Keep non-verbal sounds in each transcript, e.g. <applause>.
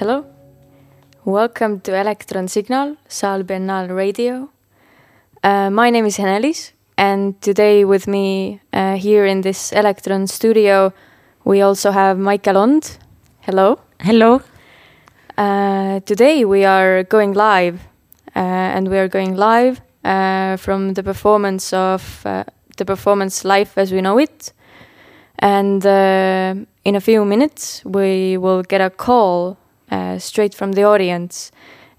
Hello. Welcome to Electron Signal, Saal Biennale Radio. Uh, my name is Heneliis, and today with me uh, here in this Electron studio, we also have Maike Lond. Hello. Hello. Uh, today we are going live, uh, and we are going live uh, from the performance of uh, the performance Life as We Know It. And in a few minutes, we will get a call uh, straight from the audience.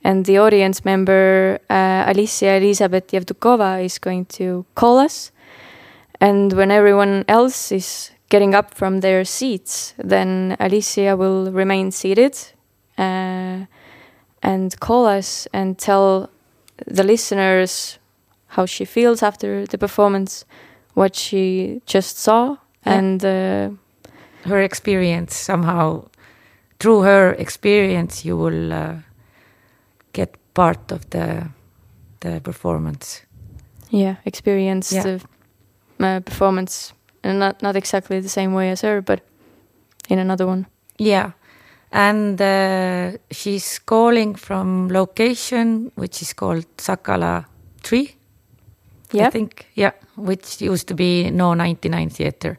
And the audience member, uh, Alissija-Elisabet Jevtjukova, is going to call us. And when everyone else is getting up from their seats, then Alissija will remain seated uh, and call us and tell the listeners how she feels after the performance, what she just saw, Yeah. and uh, Her experience somehow, through her experience, you will uh, get part of the the performance. yeah, experience Yeah. the uh, performance, and not not exactly the same way as her, but in another one. Yeah, and uh, she's calling from location which is called Sakala 3. Yeah, I think. Yeah, which used to be No 99 Theater.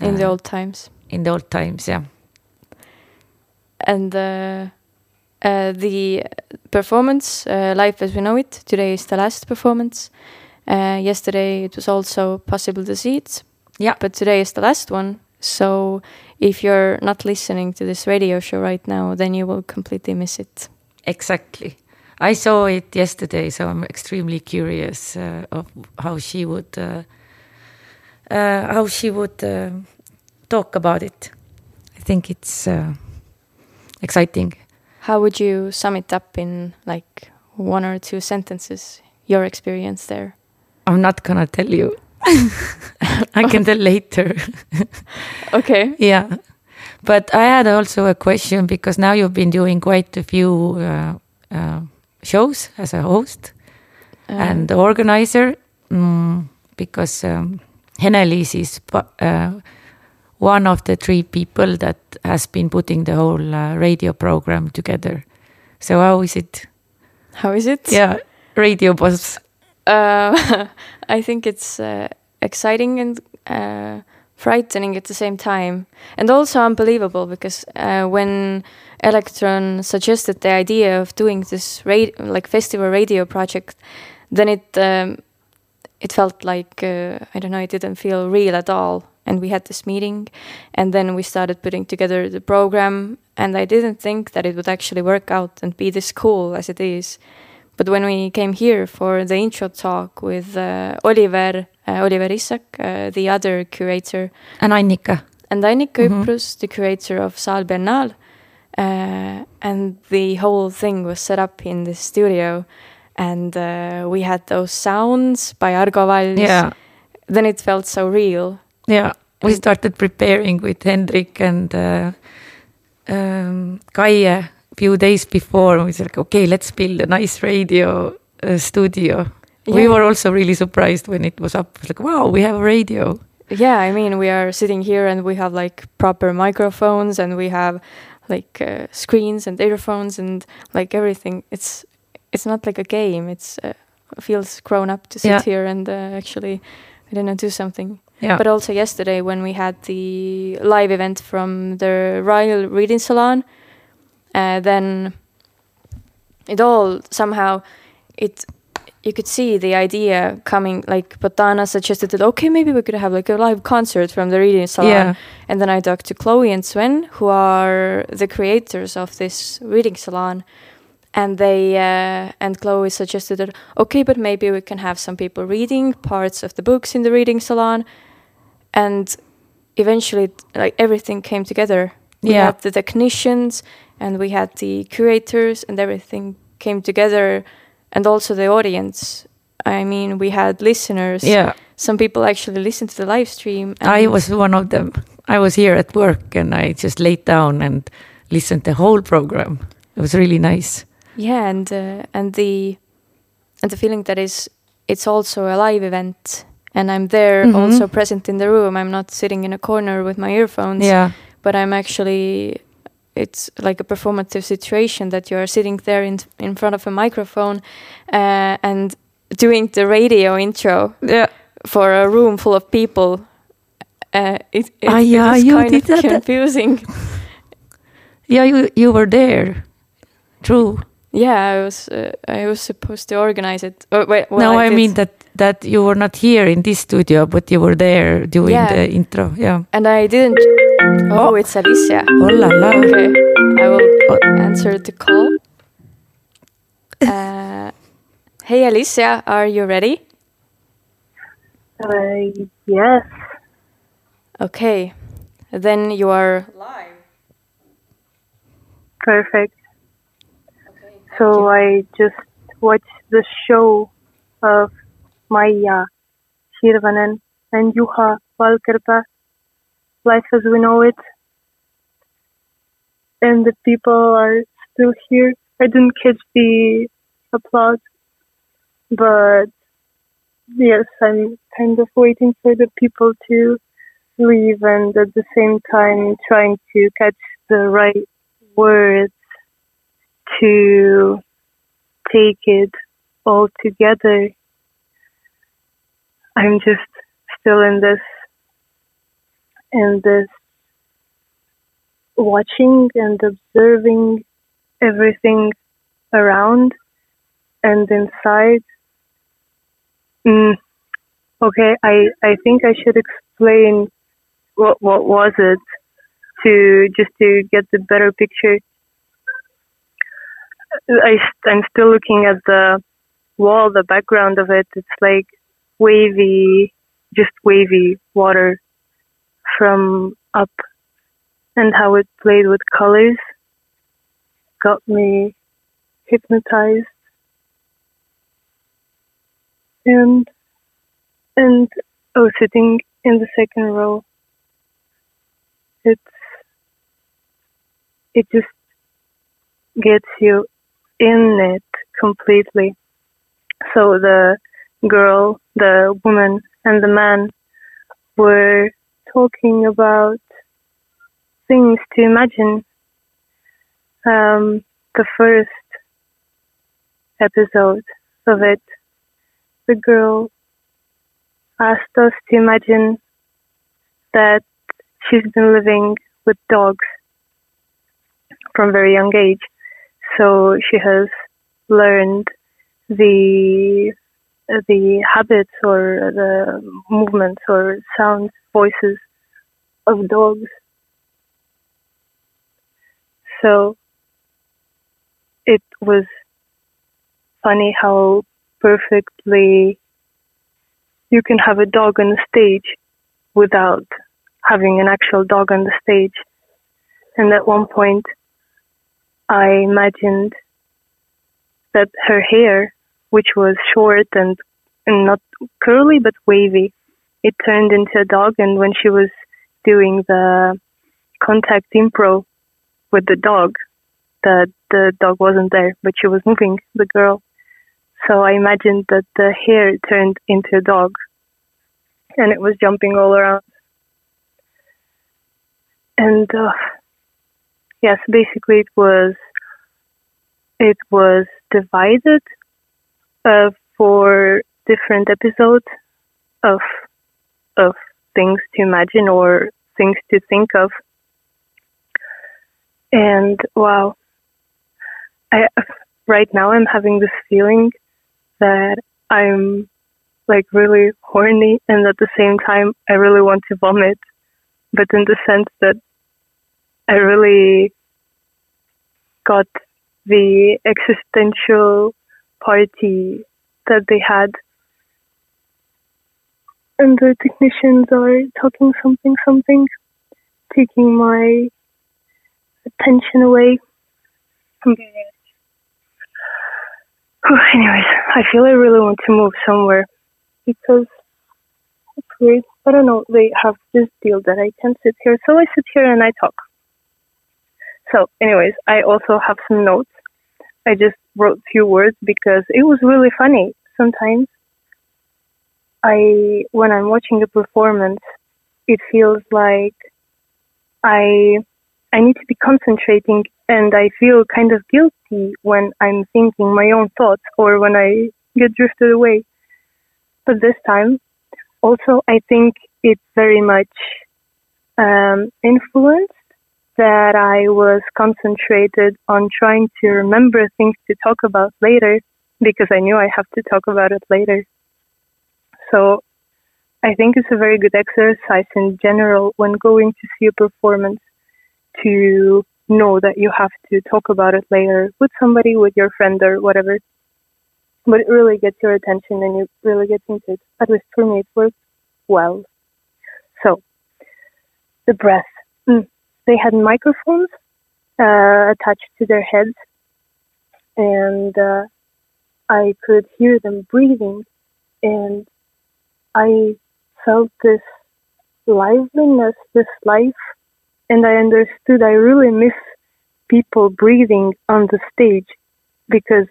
in the Uh, old times. in the old times. Yeah. And uh, uh, the performance uh, life as we know it today is the last performance uh, yesterday it was also possible to see it Yeah. but today is the last one so if you're not listening to this radio show right now then you will completely miss it Exactly. I saw it yesterday, so I'm extremely curious uh, of how she would uh, uh, how she would uh, talk about it. I think it's uh, exciting. how would you sum it up in like one or two sentences your experience there I'm not gonna tell you. <laughs> I can tell later. <laughs> okay yeah, but I had also a question because now you've been doing quite a few uh, uh, shows as a host. Uh, and the organizer mm, because um, is uh, one of the three people that has been putting the whole uh, radio program together. So how is it? how is it Yeah, radio boss. Uh, <laughs> I think it's uh, exciting and uh, frightening at the same time, and also unbelievable because uh, when Electron suggested the idea of doing this radio, like festival radio project, then it um, it felt like uh, I don't know, it didn't feel real at all. And we had this meeting, and then we started putting together the program. And I didn't think that it would actually work out and be this cool as it is. But when we came here for the intro talk with uh, Oliver, uh, Oliver Isak, uh, the other curator, And Annika. and Annika Mhm. Üprus, the curator of Saal Biennale uh, and the whole thing was set up in the studio, and uh, we had those sounds by Argo Valls. Yeah, Then it felt so real. Yeah. We started preparing with Hendrik and uh, um, Kaie a few days before. We said, like, okay, let's build a nice radio uh, studio. We Yeah. were also really surprised when it was up. It was like, wow, we have a radio. Yeah, I mean, we are sitting here and we have like proper microphones and we have like uh, screens and earphones and like everything. It's it's not like a game. It's uh, feels grown up to sit Yeah. here and uh, actually, I don't know, do something. Yeah. But also yesterday when we had the live event from the Royal Reading Salon, uh, then it all somehow it you could see the idea coming. Like Botana suggested that okay, maybe we could have like a live concert from the Reading Salon. yeah. And then I talked to Chloe and Sven, who are the creators of this reading salon. And they uh, and Chloe suggested that okay, but maybe we can have some people reading parts of the books in the reading salon. And eventually, like everything came together. We Yeah. had the technicians, and we had the curators, and everything came together, and also the audience. I mean, we had listeners. Yeah. Some people actually listened to the live stream. I was one of them. I was here at work and I just laid down and listened the whole program. It was really nice. Yeah, and uh, and the and the feeling that is it's also a live event, and I'm there Mhm. also present in the room. I'm not sitting in a corner with my earphones, Yeah. but I'm actually it's like a performative situation that you are sitting there in in front of a microphone uh, and doing the radio intro Yeah. for a room full of people. Uh, it, it, Ah, yeah, you kind did of that. confusing. <laughs> Yeah, you you were there. True. Yeah, I was uh, I was supposed to organize it. Oh, wait, well, no, I, did. mean that that you were not here in this studio, but you were there doing Yeah. the intro. Yeah. and I didn't. Oh, Oh. it's Alissija. Oh la la. Okay, I will Oh. answer the call. Uh, hey, Alissija, are you ready? Uh, yes. Okay, then you are. Live. Perfect. So I just watched the show of Maija Hirvanen and Juha Valkeapää, Life as We Know It. And the people are still here. I didn't catch the applause, but yes, I'm kind of waiting for the people to leave and at the same time trying to catch the right words to take it all together. I'm just still in this in this watching and observing everything around and inside. Mm, okay, I, I think I should explain what what was it to just to get the better picture. I, I'm still looking at the wall, the background of it. It's like wavy, just wavy water from up, and how it played with colors got me hypnotized. And and oh, sitting in the second row, it's it just gets you in it completely. So the girl, the woman, and the man were talking about things to imagine. Um, the first episode of it, the girl asked us to imagine that she's been living with dogs from very young age. So she has learned the the habits or the movements or sounds, voices of dogs. So it was funny how perfectly you can have a dog on the stage without having an actual dog on the stage. And at one point, I imagined that her hair, which was short and, and not curly but wavy, it turned into a dog. And when she was doing the contact impro with the dog, the the dog wasn't there, but she was moving the girl. So I imagined that the hair turned into a dog, and it was jumping all around. And uh, yes, basically it was it was divided uh, for different episodes of of things to imagine or things to think of. And wow, I right now I'm having this feeling that I'm like really horny and at the same time I really want to vomit, but in the sense that I really got the existential party that they had. And the technicians are talking something, something, taking my attention away. <sighs> Anyways, I feel I really want to move somewhere because it's weird. I don't know, they have this deal that I can sit here. So I sit here and I talk. So, anyways, I also have some notes. I just wrote few words because it was really funny. Sometimes I, when I'm watching a performance, it feels like I I need to be concentrating and I feel kind of guilty when I'm thinking my own thoughts or when I get drifted away. But this time, also, I think it's very much um, influenced that I was concentrated on trying to remember things to talk about later because I knew I have to talk about it later. So I think it's a very good exercise in general when going to see a performance to know that you have to talk about it later with somebody, with your friend or whatever. But it really gets your attention and you really get into it. At least for me, it worked well. So, the breath. Mm. They had microphones uh, attached to their heads, and uh, I could hear them breathing, and I felt this liveliness, this life. And I understood I really miss people breathing on the stage. Because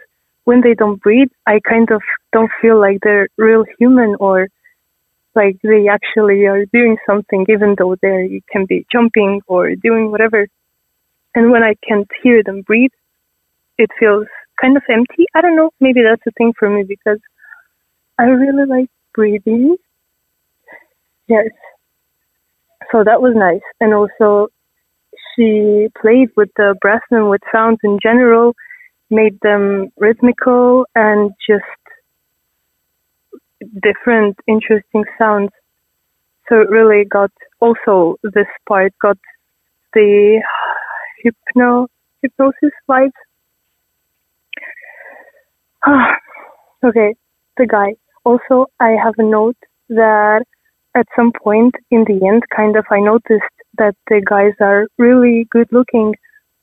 when they don't breathe, I kind of don't feel like they're real human or like they actually are doing something, even though they can be jumping or doing whatever. And when I can't hear them breathe, it feels kind of empty. I don't know. Maybe that's a thing for me because I really like breathing. Yes so that was nice. And also, she played with the breath and with sounds in general, made them rhythmical and just different, interesting sounds. So it really got also this part got the hypno hypnosis vibes. <sighs> okay, the guy. Also, I have a note that at some point in the end, kind of, I noticed that the guys are really good looking,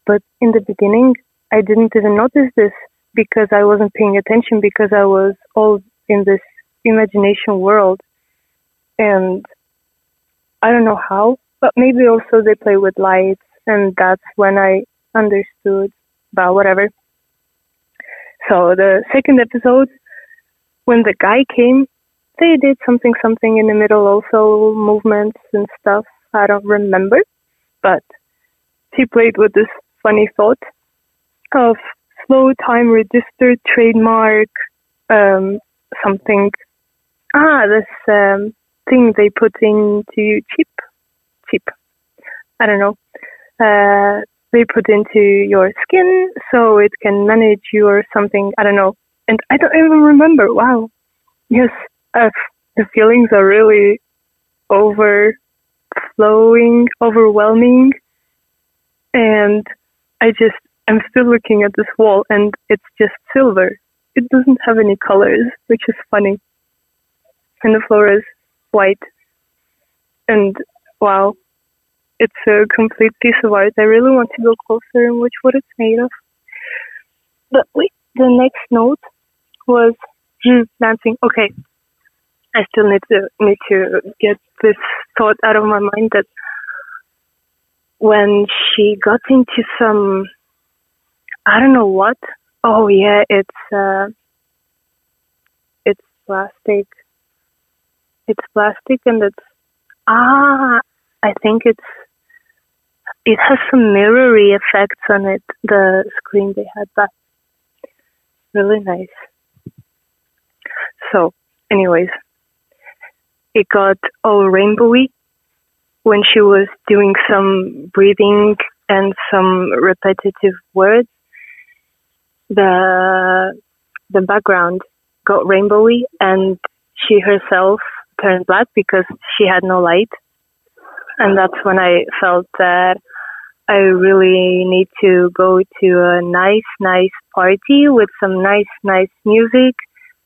but in the beginning, I didn't even notice this because I wasn't paying attention because I was all in this imagination world. And I don't know how, but maybe also they play with lights, and that's when I understood, but whatever. So the second episode, when the guy came, they did something something in the middle also movements and stuff i don't remember but he played with this funny thought of slow time registered trademark um, something ah this um, thing they put into chip chip. I don't know. Uh, they put into your skin so it can manage you or something i don't know. And i don't even remember. Wow. Yes uh, the feelings are really overflowing, overwhelming, and I just I'm still looking at this wall, and it's just silver. It doesn't have any colors, which is funny. And the floor is white, and wow, it's a complete piece of art. I really want to go closer and watch what it's made of. But wait, the next note was hmm, dancing. Okay, I still need to need to get this thought out of my mind that when she got into some I don't know what. Oh yeah, it's uh it's plastic. It's plastic and it's ah I think it's it has some mirrory effects on it, the screen they had that really nice. So anyways, it got all rainbowy when she was doing some breathing and some repetitive words. The the background got rainbowy and she herself turned black because she had no light. And that's when I felt that I really need to go to a nice, nice party with some nice, nice music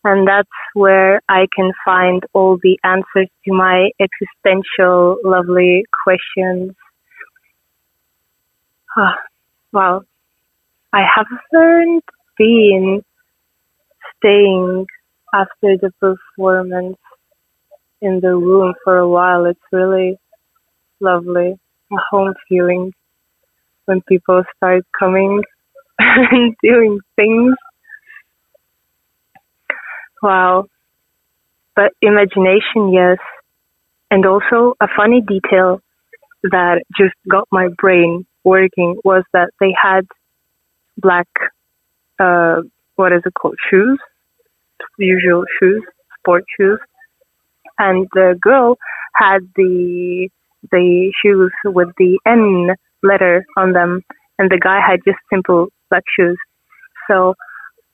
and that's where I can find all the answers to my existential, lovely questions. Oh, wow. I haven't been staying after the performance in the room for a while. It's really lovely, a home feeling when people start coming <laughs> and doing things Wow. But imagination, yes. And also a funny detail that just got my brain working was that they had black, uh, what is it called, shoes, usual shoes, sport shoes, and the girl had the the shoes with the N letter on them, and the guy had just simple black shoes. So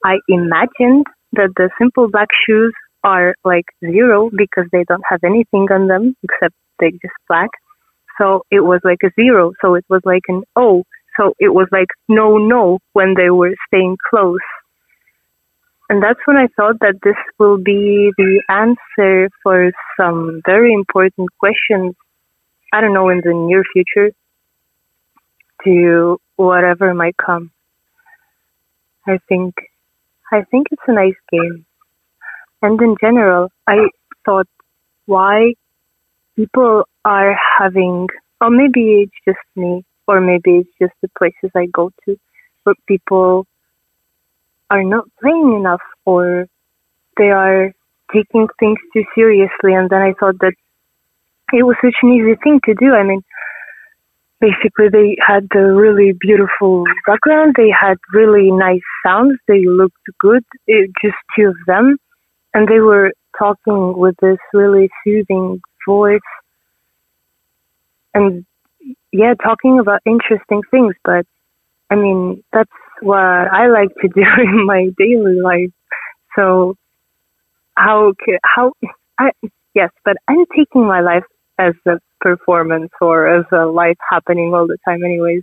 I imagined that the simple black shoes are like zero because they don't have anything on them except they're just black. So it was like a zero. So it was like an O. So it was like no, no when they were staying close. And that's when I thought that this will be the answer for some very important questions, I don't know, in the near future to whatever might come. I think, I think it's a nice game. And in general, I thought why people are having, or maybe it's just me, or maybe it's just the places I go to, but people are not playing enough or they are taking things too seriously. And then I thought that it was such an easy thing to do. I mean, basically they had a really beautiful background. They had really nice sounds. They looked good. It, just two of them. And they were talking with this really soothing voice. And yeah, talking about interesting things. But I mean, that's what I like to <laughs> do in my daily life. So how how I yes, but I'm taking my life as a performance or as a life happening all the time, anyways.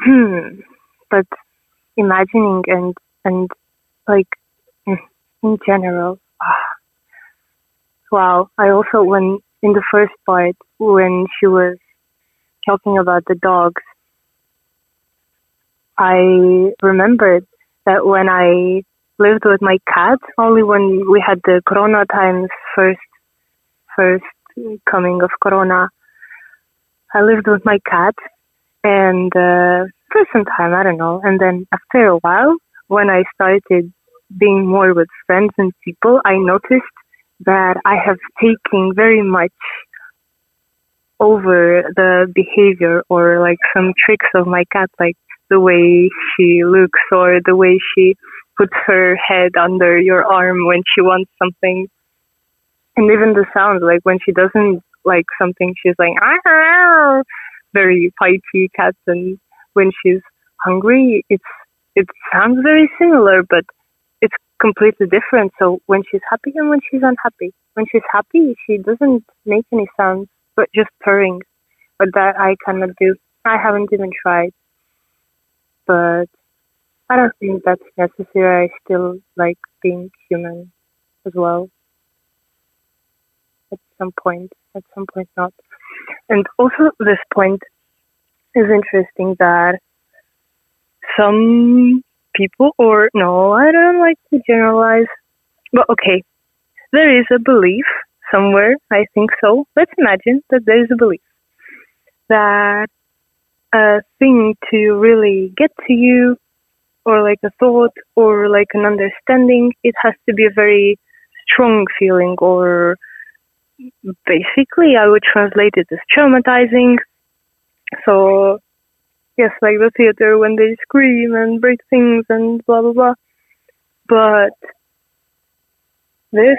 Hmm. But imagining and and like in general. Ah. Wow. I also when in the first part when she was talking about the dogs I remembered that when I lived with my cat, only when we had the Corona times first, first coming of Corona, I lived with my cat, and uh, for some time, I don't know, and then after a while, when I started being more with friends and people, I noticed that I have taken very much over the behavior or like some tricks of my cat, like the way she looks or the way she puts her head under your arm when she wants something. And even the sound, like when she doesn't like something, she's like, ah, very fighty cat. And when she's hungry, it's, it sounds very similar, but it's completely different. So when she's happy and when she's unhappy, when she's happy, she doesn't make any sounds, but just purring. But that I cannot do. I haven't even tried but I don't think that's necessary. I still like being human as well. At some point, at some point not. And also, this point is interesting that some people, or no, I don't like to generalize, but okay, there is a belief somewhere, I think so. Let's imagine that there is a belief that a thing to really get to you or like a thought or like an understanding, it has to be a very strong feeling or basically I would translate it as traumatizing. So yes, like the theater when they scream and break things and blah blah blah. But this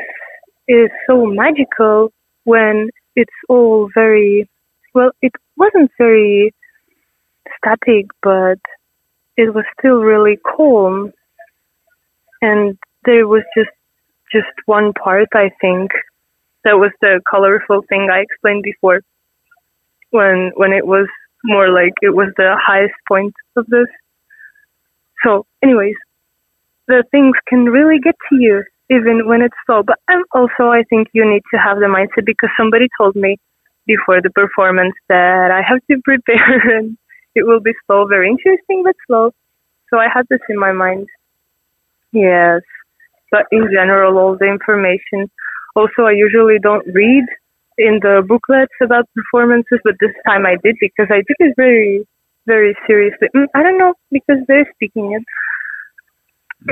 is so magical when it's all very well, it wasn't very static, but it was still really calm. And there was just just one part, I think, that was the colorful thing I explained before. When when it was more like it was the highest point of this. So, anyways, the things can really get to you even when it's slow. But I'm also, I think you need to have the mindset because somebody told me before the performance that I have to <laughs> prepare and it will be slow, very interesting, but slow. So I had this in my mind. Yes. But in general, all the information. Also, I usually don't read in the booklets about performances, but this time I did because I took it very, very seriously. Mm, I don't know, because they're speaking it.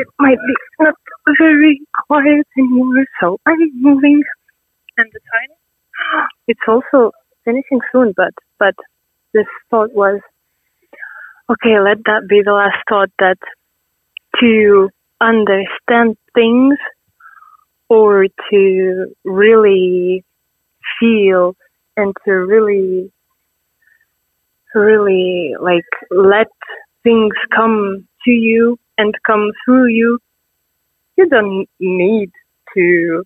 It might be not very quiet anymore, so I'm moving. And the time, it's also finishing soon, but, but this thought was, okay, let that be the last thought that to understand things or to really feel and to really, really like let things come to you and come through you, you don't need to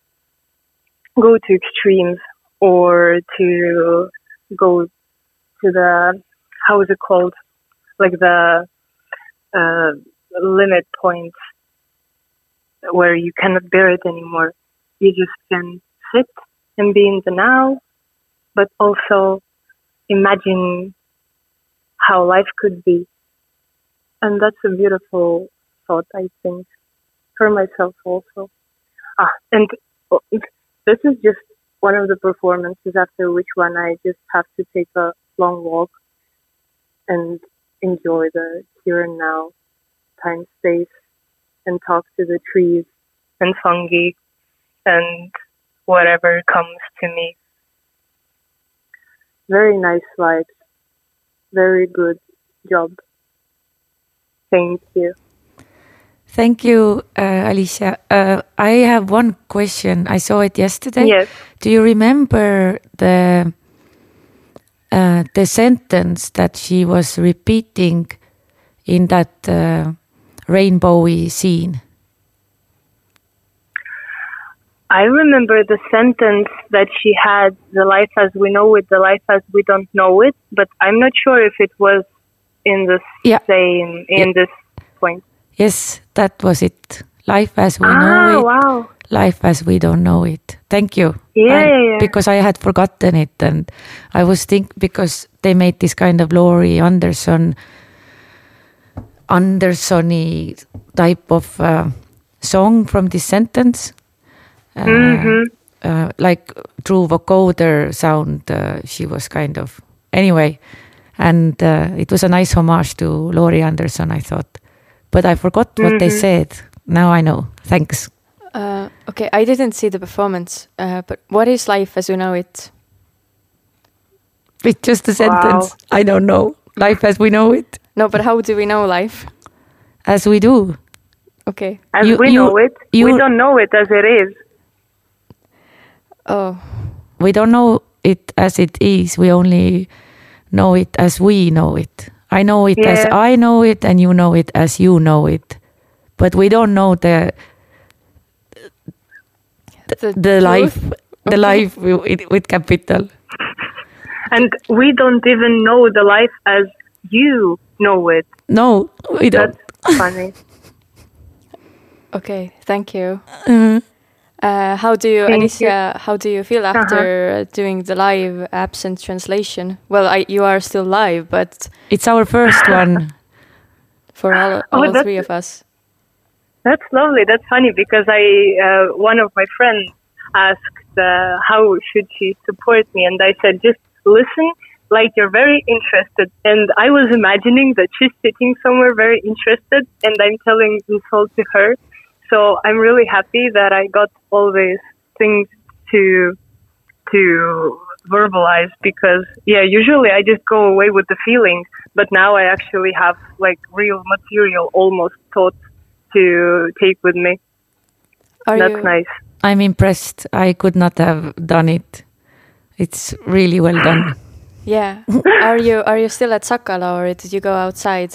go to extremes or to go to the how is it called like the uh, limit point where you cannot bear it anymore. You just can sit and be in the now but also imagine how life could be. And that's a beautiful thought i think for myself also. Ah and oh, this is just one of the performances after which one I just have to take a long walk and enjoy the here and now time space and talk to the trees and fungi and whatever comes to me. Very nice slide. Very good job. Thank you. Thank you, uh, Alissija. Uh, I have one question. I saw it yesterday. Yes. Do you remember the uh, the sentence that she was repeating in that uh, rainbowy scene? I remember the sentence that she had, the life as we know it, the life as we don't know it, but I'm not sure if it was in the Yeah. same, in this point. Yes, that was it. Life as we ah, know it, wow. life as we don't know it. Thank you. Yeah, yeah, yeah. Because I had forgotten it, and I was think because they made this kind of Laurie Anderson, Andersony type of uh, song from this sentence, uh, Mhm. uh, like true vocoder sound. Uh, she was kind of anyway, and uh, it was a nice homage to Laurie Anderson. I thought, but I forgot what they Mhm. said. Now I know. Thanks. Uh, okay, I didn't see the performance, uh, but what is life as you know it? It's just a sentence. I don't know. Life as we know it, No, but how do we know life? as we do. Okay. As You- we you- know it, we don't know it as it is. Oh, We don't know it as it is. We only know it as we know it. I know it as I know it, and you know it as you know it. But we don't know the the, the life, the Okay. life with, with capital. And we don't even know the life as you know it. No, we don't. That's funny. <laughs> Okay, thank you. Mhm. Uh, how do you, Thank Alissija? How do you feel after doing the live absent translation? Well, I, you are still live, but It's our first one. <laughs> for all, Oh, all that's- three of us. That's lovely. That's funny because I, uh, one of my friends asked uh, how should she support me, and I said just listen like you're very interested. And I was imagining that she's sitting somewhere very interested, and I'm telling this all to her. So I'm really happy that I got all these things to to verbalize because yeah, usually I just go away with the feeling, but now I actually have like real material almost thoughts to take with me. Are That's you nice. I'm impressed. I could not have done it. It's really well done. <clears throat> Yeah. <laughs> are you are you still at Sakala or did you go outside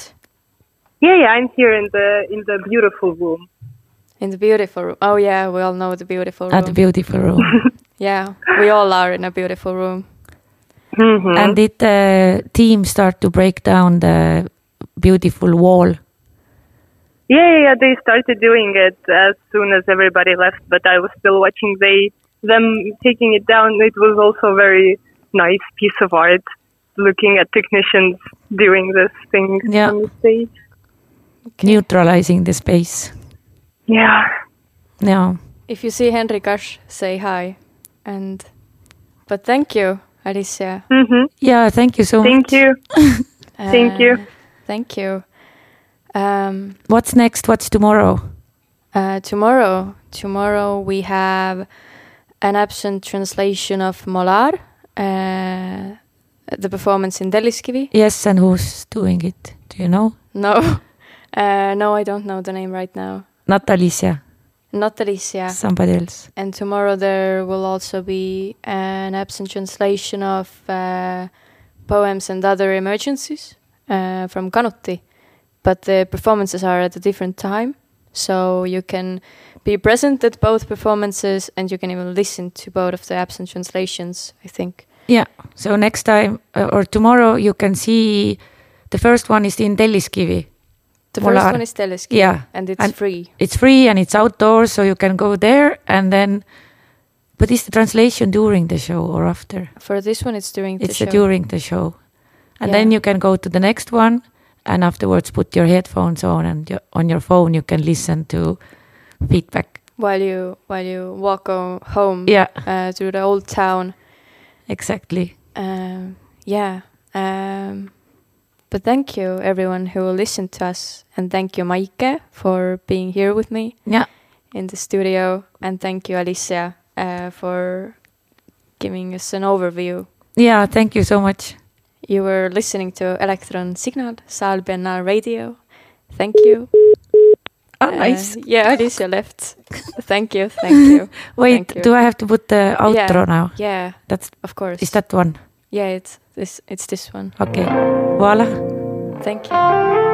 Yeah, yeah, I'm here in the in the beautiful room. in the beautiful room? Oh yeah, we all know the beautiful room. At the beautiful room. <laughs> yeah, we all are in a beautiful room. Mhm. And did the team start to break down the beautiful wall? Yeah, yeah, yeah, they started doing it as soon as everybody left, but I was still watching they them taking it down. It was also a very nice piece of art looking at technicians doing this thing Yeah. on the stage. Neutralizing the space. Yeah. Yeah. If you see Henry Kash, say hi. And but thank you, Alissija. Mhm. Yeah, thank you so much. Thank much. you. <laughs> Thank you. Uh, Thank you. Um, What's next? What's tomorrow? uh, tomorrow, tomorrow we have an absent translation of Molar. Uh, the performance in Telliskivi. Yes, and who's doing it? Do you know? No, <laughs> uh, no, I don't know the name right now. Not Alissija, Not Alissija. somebody else. And tomorrow there will also be an absent translation of uh, poems and other emergencies uh, from Kanuti. But the performances are at a different time, so you can be present at both performances and you can even listen to both of the absent translations, I think. Yeah. So next time uh, or tomorrow you can see the first one is in Telliskivi. The Mulla- first one is Telliskivi, Yeah, and it's and- free. it's free and it's outdoors, so you can go there and then. But is the translation during the show or after? For this one, it's during the it's show. uh, during the show, and Yeah. then you can go to the next one, and afterwards put your headphones on and on your phone you can listen to feedback. while you while you walk home Yeah, uh, through the old town. exactly. Um, yeah. Um, but thank you, everyone who listened to us. And thank you, Maike, for being here with me Yeah, in the studio. And thank you, Alissija, uh, for giving us an overview. yeah. Thank you so much. You were listening to Electron Signal, Saal Biennale Radio. Thank you. Oh, Uh, nice. yeah, Alicia left. thank you. Thank you. <laughs> Wait, thank you. do I have to put the outro Yeah. now? Yeah, That's of course. is that one? Yeah, it's this. It's this one. Okay. Voila. Thank you.